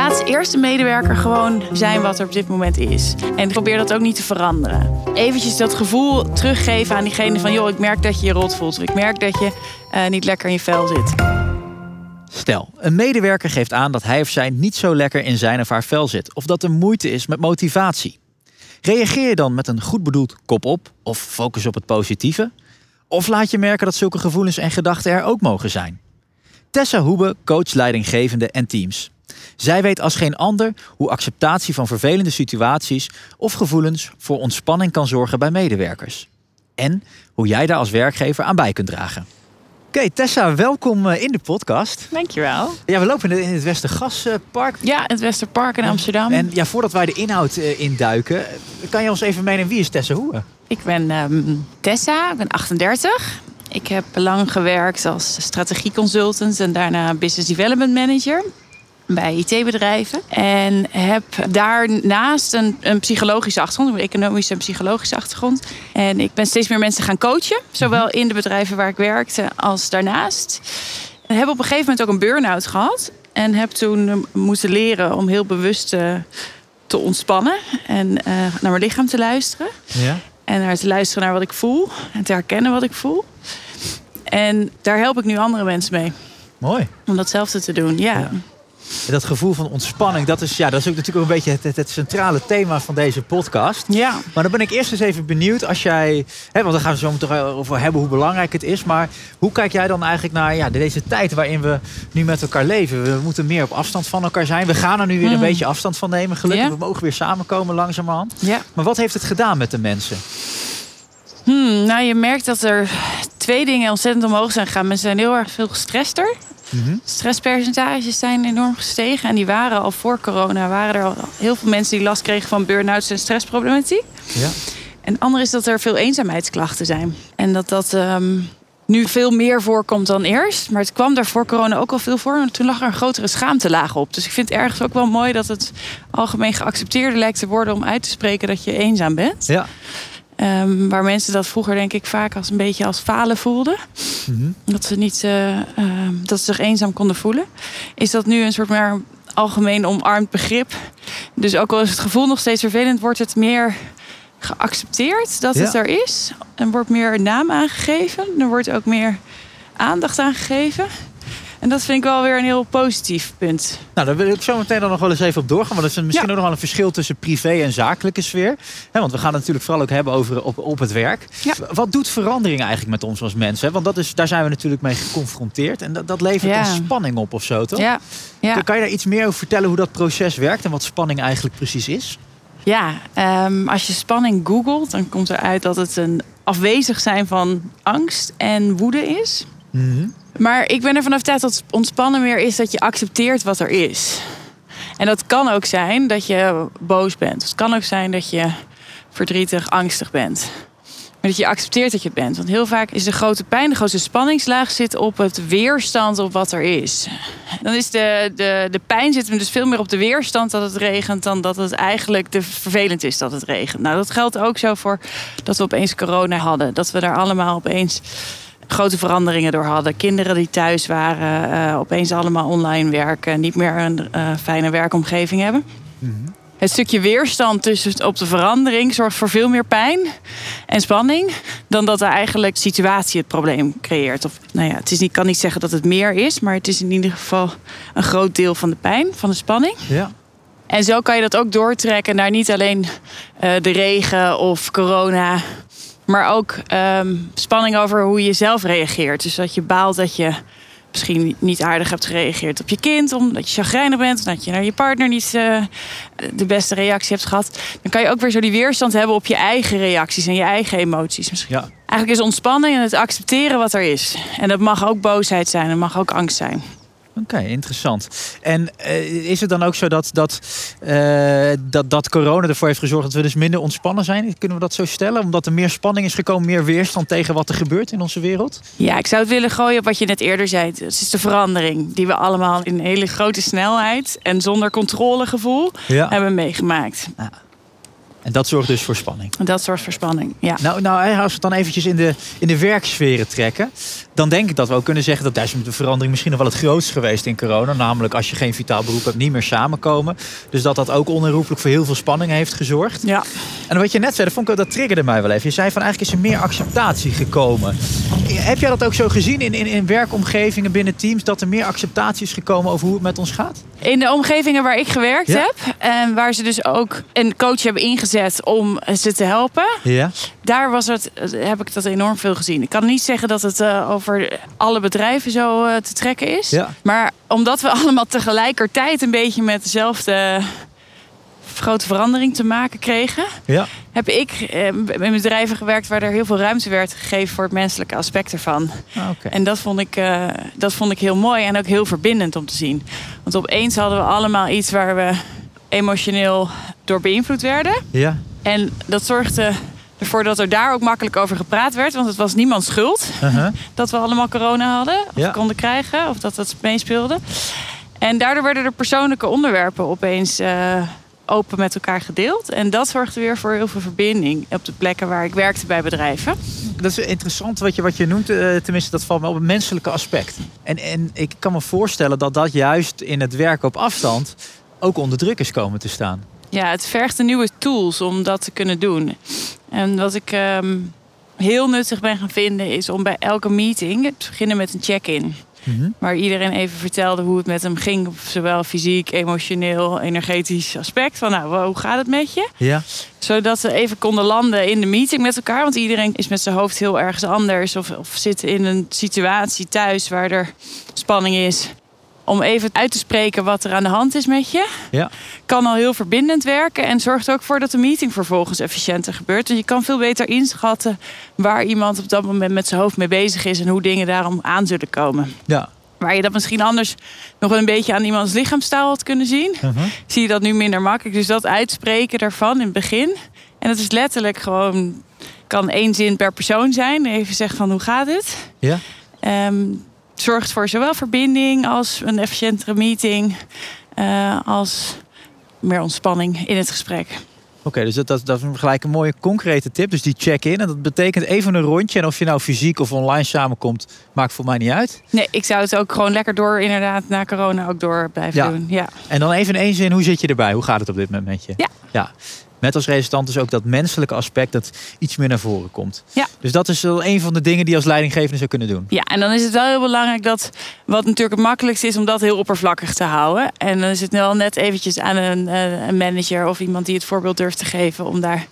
Laat de medewerker gewoon zijn wat er op dit moment is. En probeer dat ook niet te veranderen. Eventjes dat gevoel teruggeven aan diegene van... joh, ik merk dat je je rot voelt. Ik merk dat je uh, niet lekker in je vel zit. Stel, een medewerker geeft aan dat hij of zij niet zo lekker in zijn of haar vel zit. Of dat er moeite is met motivatie. Reageer je dan met een goed bedoeld kop op of focus op het positieve? Of laat je merken dat zulke gevoelens en gedachten er ook mogen zijn? Tessa Hoebe coach leidinggevende en teams. Zij weet als geen ander hoe acceptatie van vervelende situaties of gevoelens voor ontspanning kan zorgen bij medewerkers. En hoe jij daar als werkgever aan bij kunt dragen. Oké, Tessa, welkom eh, in de podcast. Dankjewel. Ja, we lopen in het Westergaspark. Ja, het Westerpark in Amsterdam. En ja, voordat wij de inhoud uh, induiken, kan je ons even meenemen wie is Tessa Hoebe? Ik ben um, Tessa, ik ben 38. Ik heb lang gewerkt als strategieconsultant en daarna business development manager bij IT-bedrijven. En heb daarnaast een, een psychologische achtergrond, een economische en psychologische achtergrond. En ik ben steeds meer mensen gaan coachen, zowel in de bedrijven waar ik werkte als daarnaast. En heb op een gegeven moment ook een burn-out gehad. En heb toen moeten leren om heel bewust te ontspannen en uh, naar mijn lichaam te luisteren. Ja. En naar te luisteren naar wat ik voel en te herkennen wat ik voel. En daar help ik nu andere mensen mee. Mooi. Om datzelfde te doen, ja. Dat gevoel van ontspanning, dat is, ja, dat is ook natuurlijk een beetje het, het, centrale thema van deze podcast. Ja. Maar dan ben ik eerst eens even benieuwd als jij, hè, want daar gaan we zo meteen over hebben hoe belangrijk het is. Maar hoe kijk jij dan eigenlijk naar ja, deze tijd waarin we nu met elkaar leven? We moeten meer op afstand van elkaar zijn. We gaan er nu weer een hmm. beetje afstand van nemen, gelukkig. We mogen weer samenkomen langzamerhand. Ja. Maar wat heeft het gedaan met de mensen? Hmm, nou, je merkt dat er twee dingen ontzettend omhoog zijn gegaan. Mensen zijn heel erg veel gestrester. Mm Stresspercentages zijn enorm gestegen. En die waren al voor corona waren er al heel veel mensen die last kregen van burn-outs en stressproblematiek. Ja. En het andere is dat er veel eenzaamheidsklachten zijn. En dat dat ehm, nu veel meer voorkomt dan eerst. Maar het kwam daar voor corona ook al veel voor. En toen lag er een grotere schaamtelaag op. Dus ik vind het ergens ook wel mooi dat het algemeen geaccepteerd lijkt te worden om uit te spreken dat je eenzaam bent. Ja. Um, waar mensen dat vroeger denk ik vaak als een beetje als falen voelden. Mm Dat ze niet uh, uh, dat ze zich eenzaam konden voelen. Is dat nu een soort meer algemeen omarmd begrip. Dus ook al is het gevoel nog steeds vervelend, wordt het meer geaccepteerd dat het er is. En wordt meer naam aangegeven. Er wordt ook meer aandacht aan gegeven. En dat vind ik wel weer een heel positief punt. Nou, daar wil ik zo meteen dan nog wel eens even op doorgaan. Want dat is misschien ook nog wel een verschil tussen privé en zakelijke sfeer. want we gaan het natuurlijk vooral ook hebben over op, op het werk. Wat doet verandering eigenlijk met ons als mensen? Want dat is, daar zijn we natuurlijk mee geconfronteerd. En dat, dat levert een spanning op of zo, toch? Ja. Kan je daar iets meer over vertellen hoe dat proces werkt en wat spanning eigenlijk precies is? Ja, um, als je spanning googelt, dan komt eruit dat het een afwezig zijn van angst en woede is. Mm maar ik ben ervan overtuigd dat ontspannen meer is dat je accepteert wat er is. En dat kan ook zijn dat je boos bent. Het kan ook zijn dat je verdrietig, angstig bent. Maar dat je accepteert dat je bent. Want heel vaak is de grote pijn, de grootste spanningslaag zit op het weerstand op wat er is. Dan is de, de, de pijn zit hem dus veel meer op de weerstand dat het regent... dan dat het eigenlijk de vervelend is dat het regent. Nou, dat geldt ook zo voor dat we opeens corona hadden. Dat we daar allemaal opeens grote veranderingen door hadden. Kinderen die thuis waren, uh, opeens allemaal online werken, niet meer een uh, fijne werkomgeving hebben. Mhm. Het stukje weerstand tussen op de verandering zorgt voor veel meer pijn en spanning dan dat er eigenlijk situatie het probleem creëert. Of, nou ja, het is niet, kan niet zeggen dat het meer is, maar het is in ieder geval een groot deel van de pijn, van de spanning. Ja. En zo kan je dat ook doortrekken naar niet alleen uh, de regen of corona, maar ook um, spanning over hoe je zelf reageert. Dus dat je baalt dat je misschien niet aardig hebt gereageerd op je kind, omdat je chagrijnig bent, of dat je naar je partner niet uh, de beste reactie hebt gehad. Dan kan je ook weer zo die weerstand hebben op je eigen reacties en je eigen emoties. Misschien. Ja. Eigenlijk is ontspanning en het accepteren wat er is. En dat mag ook boosheid zijn, dat mag ook angst zijn. Oké, interessant. En uh, is het dan ook zo dat, dat, uh, dat, dat corona ervoor heeft gezorgd dat we dus minder ontspannen zijn? Kunnen we dat zo stellen? Omdat er meer spanning is gekomen, meer weerstand tegen wat er gebeurt in onze wereld? Ja, ik zou het willen gooien op wat je net eerder zei. Het is de verandering die we allemaal in hele grote snelheid en zonder controlegevoel hebben meegemaakt. Ja. En dat zorgt dus voor spanning. Dat zorgt voor spanning, ja. Nou, nou als we het dan eventjes in de, in de werksferen trekken... dan denk ik dat we ook kunnen zeggen dat daar is de verandering misschien nog wel het grootst geweest in corona. Namelijk als je geen vitaal beroep hebt, niet meer samenkomen. Dus dat dat ook onherroepelijk voor heel veel spanning heeft gezorgd. Ja. En wat je net zei, dat, vond ik, dat triggerde mij wel even. Je zei van eigenlijk is er meer acceptatie gekomen. Heb jij dat ook zo gezien in, in, in werkomgevingen binnen teams... dat er meer acceptatie is gekomen over hoe het met ons gaat? In de omgevingen waar ik gewerkt heb... en waar ze dus ook een coach hebben ingezet om ze te helpen... Ja. daar was het, heb ik dat enorm veel gezien. Ik kan niet zeggen dat het uh, over alle bedrijven zo uh, te trekken is. Ja. Maar omdat we allemaal tegelijkertijd een beetje met dezelfde grote verandering te maken kregen, ja. heb ik eh, in bedrijven gewerkt waar er heel veel ruimte werd gegeven voor het menselijke aspect ervan. Ah, okay. En dat vond, ik, uh, dat vond ik heel mooi en ook heel verbindend om te zien. Want opeens hadden we allemaal iets waar we emotioneel door beïnvloed werden. Ja. En dat zorgde ervoor dat er daar ook makkelijk over gepraat werd. Want het was niemands schuld uh -huh. dat we allemaal corona hadden. Of Ja. konden krijgen. Of dat dat meespeelde. En daardoor werden er persoonlijke onderwerpen opeens uh, open met elkaar gedeeld. En dat zorgde weer voor heel veel verbinding op de plekken waar ik werkte bij bedrijven. Dat is interessant wat je, wat je noemt. Uh, tenminste, dat valt me op het menselijke aspect. En, en ik kan me voorstellen dat dat juist in het werken op afstand ook onder druk is komen te staan. Ja, het vergt de nieuwe tools om dat te kunnen doen. En wat ik um, heel nuttig ben gaan vinden is om bij elke meeting te beginnen met een check-in. -hmm. Waar iedereen even vertelde hoe het met hem ging. Zowel fysiek, emotioneel, energetisch aspect. Van nou, hoe gaat het met je? Ja. Zodat ze even konden landen in de meeting met elkaar. Want iedereen is met zijn hoofd heel ergens anders. Of, of zit in een situatie thuis waar er spanning is om even uit te spreken wat er aan de hand is met je. Ja. Kan al heel verbindend werken en zorgt er ook voor dat de meeting vervolgens efficiënter gebeurt. Dus je kan veel beter inschatten waar iemand op dat moment met zijn hoofd mee bezig is en hoe dingen daarom aan zullen komen. Ja. Waar je dat misschien anders nog wel een beetje aan iemands lichaamstaal had kunnen zien, uh -huh. zie je dat nu minder makkelijk. Dus dat uitspreken daarvan in het begin. En dat is letterlijk gewoon, kan één zin per persoon zijn. Even zeggen van hoe gaat het? Ja. Um, zorgt voor zowel verbinding als een efficiëntere meeting, uh, als meer ontspanning in het gesprek. Oké, okay, dus dat, dat, dat, is gelijk een mooie concrete tip. Dus die check-in. En dat betekent even een rondje. En of je nou fysiek of online samenkomt, maakt voor mij niet uit. Nee, ik zou het ook gewoon lekker door, inderdaad, na corona ook door blijven ja. doen. Ja. En dan even in één zin, hoe zit je erbij? Hoe gaat het op dit moment met je? Ja. ja. Met als resultant dus ook dat menselijke aspect dat iets meer naar voren komt. Ja. Dus dat is wel een van de dingen die je als leidinggevende zou kunnen doen. Ja, en dan is het wel heel belangrijk dat, wat natuurlijk het makkelijkste is, om dat heel oppervlakkig te houden. En dan is het wel net eventjes aan een, een manager of iemand die het voorbeeld durft te geven om daar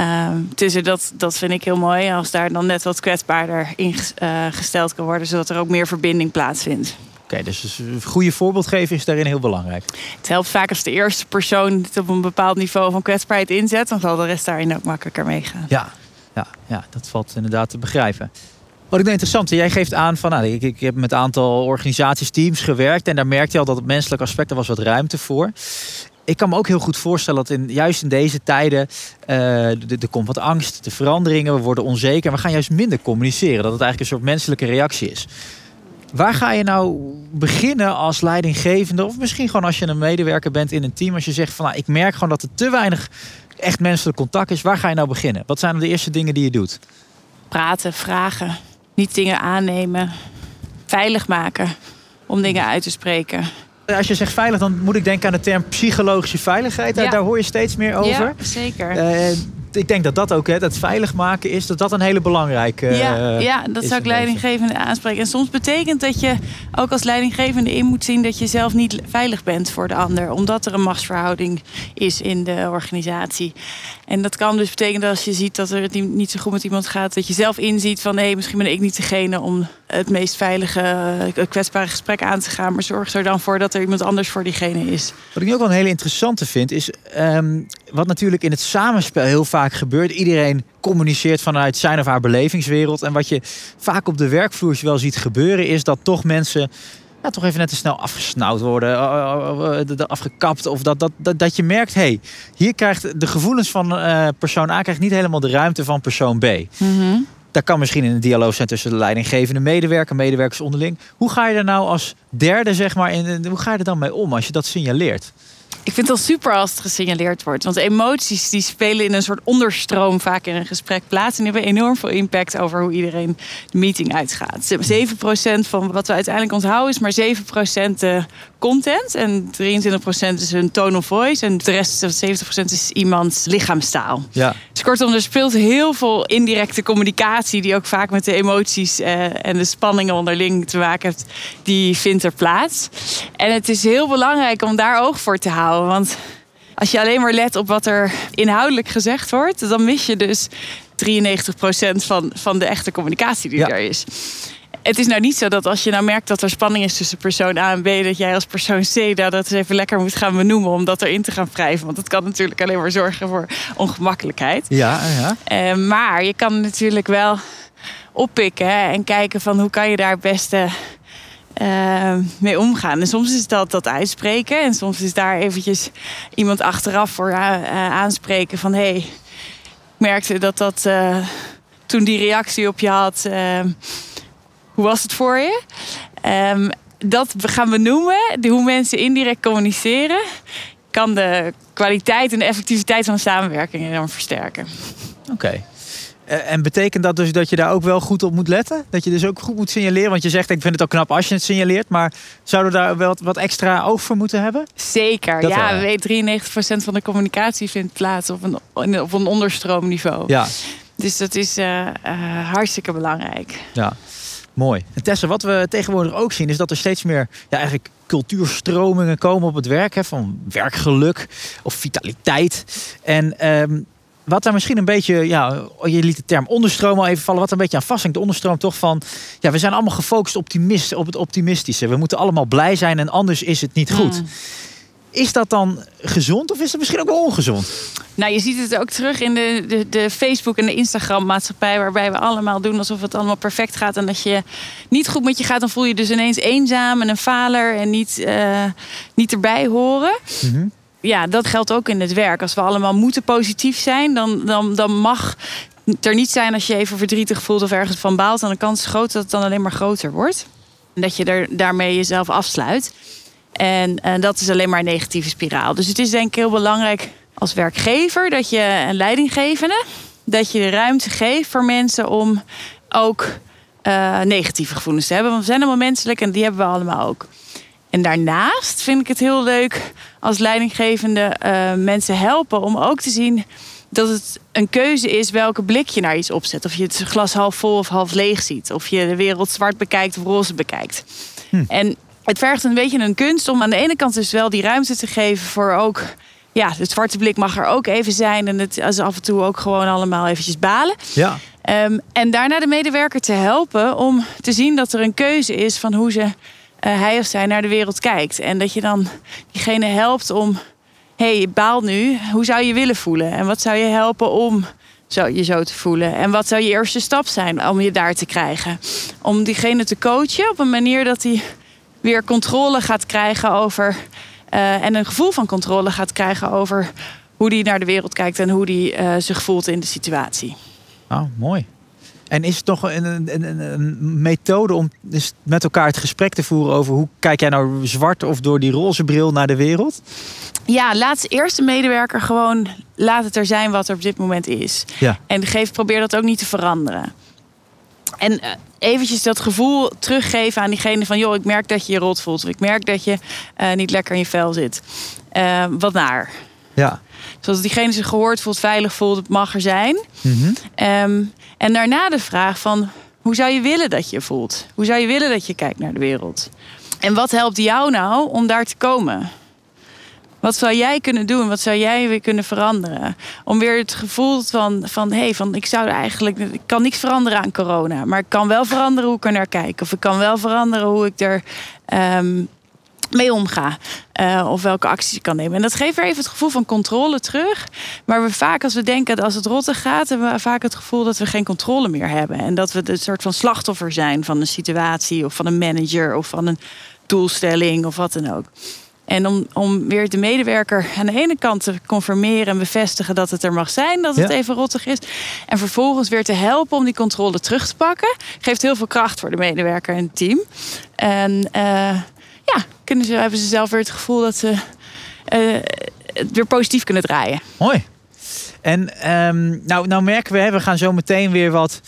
uh, tussen. Dat, dat vind ik heel mooi. Als daar dan net wat kwetsbaarder in uh, gesteld kan worden, zodat er ook meer verbinding plaatsvindt. Oké, okay, dus een goede voorbeeld geven is daarin heel belangrijk. Het helpt vaak als de eerste persoon het op een bepaald niveau van kwetsbaarheid inzet. Dan zal de rest daarin ook makkelijker meegaan. Ja, ja, ja, dat valt inderdaad te begrijpen. Wat ik nou interessant jij geeft aan van, nou, ik, ik heb met een aantal organisaties, teams gewerkt. En daar merkte je al dat het menselijk aspect, er was wat ruimte voor. Ik kan me ook heel goed voorstellen dat in, juist in deze tijden uh, er komt wat angst, de veranderingen, we worden onzeker. En we gaan juist minder communiceren, dat het eigenlijk een soort menselijke reactie is. Waar ga je nou beginnen als leidinggevende? Of misschien gewoon als je een medewerker bent in een team. Als je zegt van nou, ik merk gewoon dat er te weinig echt menselijk contact is. Waar ga je nou beginnen? Wat zijn de eerste dingen die je doet? Praten, vragen. Niet dingen aannemen. Veilig maken. Om dingen uit te spreken. Als je zegt veilig, dan moet ik denken aan de term psychologische veiligheid. Daar, Ja. daar hoor je steeds meer over. Ja, zeker. Uh, ik denk dat dat ook, hè, dat veilig maken is, dat dat een hele belangrijke uh, ja, ja, dat zou ik leidinggevende aanspreken. En soms betekent dat je ook als leidinggevende in moet zien dat je zelf niet veilig bent voor de ander. Omdat er een machtsverhouding is in de organisatie. En dat kan dus betekenen als je ziet dat er niet zo goed met iemand gaat, dat je zelf inziet van hé, hey, misschien ben ik niet degene om het meest veilige, kwetsbare gesprek aan te gaan. Maar zorg er dan voor dat er iemand anders voor diegene is. Wat ik nu ook wel een hele interessante vind, is um, wat natuurlijk in het samenspel heel vaak gebeurt. Iedereen communiceert vanuit zijn of haar belevingswereld. En wat je vaak op de werkvloer wel ziet gebeuren, is dat toch mensen ja, toch even net te snel afgesnauwd worden, afgekapt. Of dat, dat, dat, dat je merkt, hé, hey, hier krijgt de gevoelens van uh, persoon A krijgt niet helemaal de ruimte van persoon B. Mm -hmm. Dat kan misschien in een dialoog zijn tussen de leidinggevende medewerker, medewerkers onderling. Hoe ga je er nou als derde, zeg maar, in, hoe ga je er dan mee om als je dat signaleert? Ik vind het al super als het gesignaleerd wordt. Want emoties die spelen in een soort onderstroom vaak in een gesprek plaats. En die hebben enorm veel impact over hoe iedereen de meeting uitgaat. 7% van wat we uiteindelijk onthouden is maar 7% de content. En 23% is een tone of voice. En de rest, 70% is iemands lichaamstaal. Ja. Dus kortom, er speelt heel veel indirecte communicatie... die ook vaak met de emoties eh, en de spanningen onderling te maken heeft. Die vindt er plaats. En het is heel belangrijk om daar oog voor te houden. Want als je alleen maar let op wat er inhoudelijk gezegd wordt, dan mis je dus 93% van, van de echte communicatie die er is. Het is nou niet zo dat als je nou merkt dat er spanning is tussen persoon A en B, dat jij als persoon C dat eens even lekker moet gaan benoemen om dat erin te gaan wrijven. Want dat kan natuurlijk alleen maar zorgen voor ongemakkelijkheid. Ja, ja. Uh, maar je kan natuurlijk wel oppikken en kijken van hoe kan je daar het beste uh, mee omgaan. En soms is dat dat uitspreken. En soms is daar eventjes iemand achteraf voor uh, aanspreken van... hé, hey, ik merkte dat dat toen die reactie op je had... Hoe was het voor je? Um, dat gaan we noemen, hoe mensen indirect communiceren... kan de kwaliteit en de effectiviteit van de samenwerking enorm versterken. Oké. Eh, en betekent dat dus dat je daar ook wel goed op moet letten? Dat je dus ook goed moet signaleren? Want je zegt, ik vind het ook knap als je het signaleert. Maar zouden we daar wel wat extra oog voor moeten hebben? Zeker. Dat ja, we weten 93% van de communicatie vindt plaats op een, op een onderstroomniveau. Ja. Dus dat is uh, uh, hartstikke belangrijk. Ja. Mooi. En Tessa, wat we tegenwoordig ook zien, is dat er steeds meer ja, eigenlijk cultuurstromingen komen op het werk. Hè, van werkgeluk of vitaliteit. En um, wat daar misschien een beetje, ja, je liet de term onderstroom al even vallen, wat een beetje aan vasthangt. De onderstroom toch van, ja, we zijn allemaal gefocust optimist, op het optimistische. We moeten allemaal blij zijn en anders is het niet goed. Hmm. Is dat dan gezond of is het misschien ook wel ongezond? Nou, je ziet het ook terug in de, de, de Facebook en de Instagram maatschappij, waarbij we allemaal doen alsof het allemaal perfect gaat. En dat je niet goed met je gaat, dan voel je dus ineens eenzaam en een faler en niet, uh, niet erbij horen. Mm ja, dat geldt ook in het werk. Als we allemaal moeten positief zijn, dan, dan, dan mag het er niet zijn als je even verdrietig voelt of ergens van baalt. Dan de kans is groot dat het dan alleen maar groter wordt. En dat je er daarmee jezelf afsluit. En, en dat is alleen maar een negatieve spiraal. Dus het is denk ik heel belangrijk als werkgever dat je een leidinggevende, dat je de ruimte geeft voor mensen om ook uh, negatieve gevoelens te hebben. Want we zijn allemaal menselijk en die hebben we allemaal ook. En daarnaast vind ik het heel leuk als leidinggevende uh, mensen helpen om ook te zien dat het een keuze is welke blik je naar iets opzet. Of je het glas half vol of half leeg ziet. Of je de wereld zwart bekijkt of roze bekijkt. Hm. En het vergt een beetje een kunst om aan de ene kant dus wel die ruimte te geven voor ook. Ja, het zwarte blik mag er ook even zijn. En het is af en toe ook gewoon allemaal eventjes balen. Ja. Um, en daarna de medewerker te helpen om te zien dat er een keuze is van hoe ze hij of zij naar de wereld kijkt. En dat je dan diegene helpt om, hé, hey, je baalt nu, hoe zou je willen voelen? En wat zou je helpen om zo, je zo te voelen? En wat zou je eerste stap zijn om je daar te krijgen? Om diegene te coachen op een manier dat hij weer controle gaat krijgen over, uh, en een gevoel van controle gaat krijgen over hoe hij naar de wereld kijkt en hoe hij uh, zich voelt in de situatie. Oh, mooi. En is het toch een, een, een, een, methode om dus met elkaar het gesprek te voeren over hoe kijk jij nou zwart of door die roze bril naar de wereld? Ja, laat eerst de medewerker gewoon laat het er zijn wat er op dit moment is. Ja. En geef, probeer dat ook niet te veranderen. En uh, eventjes dat gevoel teruggeven aan diegene van... joh, ik merk dat je je rot voelt. Of ik merk dat je uh, niet lekker in je vel zit. Uh, wat naar. Ja. Zodat diegene zich gehoord voelt, veilig voelt, het mag er zijn. Mm -hmm. um, en daarna de vraag van hoe zou je willen dat je voelt? Hoe zou je willen dat je kijkt naar de wereld? En wat helpt jou nou om daar te komen? Wat zou jij kunnen doen? Wat zou jij weer kunnen veranderen? Om weer het gevoel van, van hé, hey, van ik zou eigenlijk, ik kan niks veranderen aan corona, maar ik kan wel veranderen hoe ik er naar kijk. Of ik kan wel veranderen hoe ik er um, mee omga. Uh, of welke acties ik kan nemen. En dat geeft weer even het gevoel van controle terug. Maar we vaak, als we denken dat als het rotte gaat, hebben we vaak het gevoel dat we geen controle meer hebben. En dat we een soort van slachtoffer zijn van een situatie of van een manager of van een doelstelling of wat dan ook. En om, om weer de medewerker aan de ene kant te confirmeren en bevestigen dat het er mag zijn, dat het even rottig is. En vervolgens weer te helpen om die controle terug te pakken. Geeft heel veel kracht voor de medewerker en het team. En uh, ja, kunnen ze, hebben ze zelf weer het gevoel dat ze eh, het weer positief kunnen draaien. Mooi. En ehm, nou, nou merken we, hè, we gaan zo meteen weer wat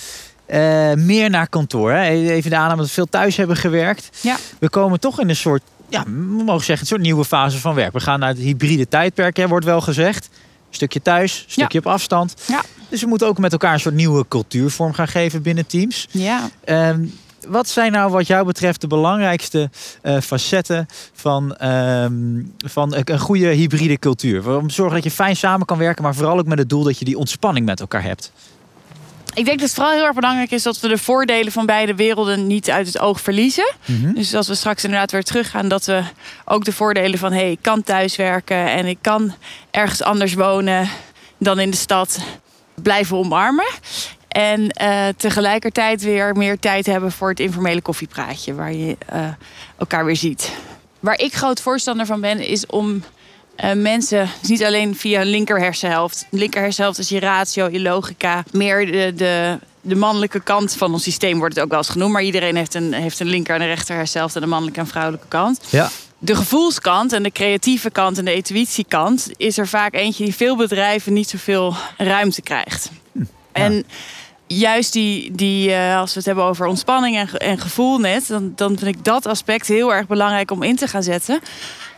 eh, meer naar kantoor. Hè. Even de aanname dat we veel thuis hebben gewerkt. Ja. We komen toch in een soort, ja, we mogen zeggen, een soort nieuwe fase van werk. We gaan naar het hybride tijdperk, hè, wordt wel gezegd. Stukje thuis, stukje op afstand. Ja. Dus we moeten ook met elkaar een soort nieuwe cultuurvorm gaan geven binnen teams. Ja. Ehm, wat zijn nou wat jou betreft de belangrijkste eh, facetten van, ehm, van een, goede hybride cultuur? Om te zorgen dat je fijn samen kan werken, maar vooral ook met het doel dat je die ontspanning met elkaar hebt. Ik denk dat het vooral heel erg belangrijk is dat we de voordelen van beide werelden niet uit het oog verliezen. Mhm. Dus als we straks inderdaad weer teruggaan, dat we ook de voordelen van hey, ik kan thuiswerken en ik kan ergens anders wonen dan in de stad blijven omarmen. En eh, tegelijkertijd weer meer tijd hebben voor het informele koffiepraatje, waar je eh, elkaar weer ziet. Waar ik groot voorstander van ben, is om eh, mensen dus niet alleen via linker hersenhelft. Linker hersenhelft is je ratio, je logica, meer de, de, de mannelijke kant van ons systeem wordt het ook wel eens genoemd. Maar iedereen heeft een, heeft een linker en een rechter hersenhelft en een mannelijke en vrouwelijke kant. Ja. De gevoelskant en de creatieve kant en de intuïtiekant is er vaak eentje die veel bedrijven niet zoveel ruimte krijgt. En juist die, die eh, als we het hebben over ontspanning en, ge- en gevoel net, dan, dan vind ik dat aspect heel erg belangrijk om in te gaan zetten.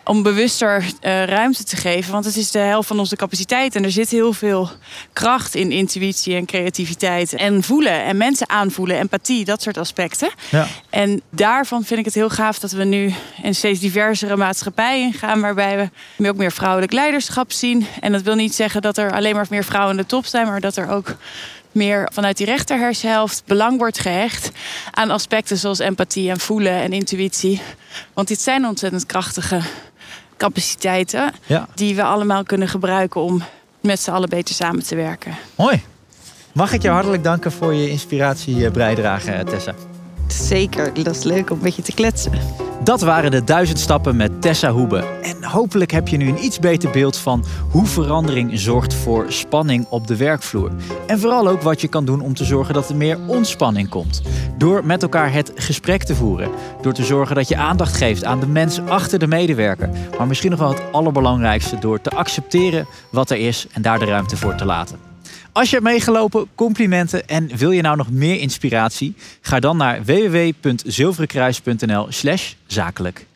Om bewuster eh, ruimte te geven. Want het is de helft van onze capaciteit. En er zit heel veel kracht in intuïtie en creativiteit. En voelen en mensen aanvoelen, empathie, dat soort aspecten. Ja. En daarvan vind ik het heel gaaf dat we nu een steeds diversere maatschappij ingaan. Waarbij we ook meer vrouwelijk leiderschap zien. En dat wil niet zeggen dat er alleen maar meer vrouwen in de top zijn. Maar dat er ook meer vanuit die rechterhersenhelft belang wordt gehecht aan aspecten zoals empathie en voelen en intuïtie. Want dit zijn ontzettend krachtige capaciteiten Ja. die we allemaal kunnen gebruiken om met z'n allen beter samen te werken. Mooi. Mag ik jou hartelijk danken voor je inspiratie bijdrage, Tessa. Zeker, dat is leuk om een beetje te kletsen. Dat waren de duizend stappen met Tessa Hoebe. En hopelijk heb je nu een iets beter beeld van hoe verandering zorgt voor spanning op de werkvloer. En vooral ook wat je kan doen om te zorgen dat er meer ontspanning komt. Door met elkaar het gesprek te voeren. Door te zorgen dat je aandacht geeft aan de mens achter de medewerker. Maar misschien nog wel het allerbelangrijkste door te accepteren wat er is en daar de ruimte voor te laten. Als je hebt meegelopen, complimenten en wil je nou nog meer inspiratie? Ga dan naar www.zilverenkruis.nl slash zakelijk.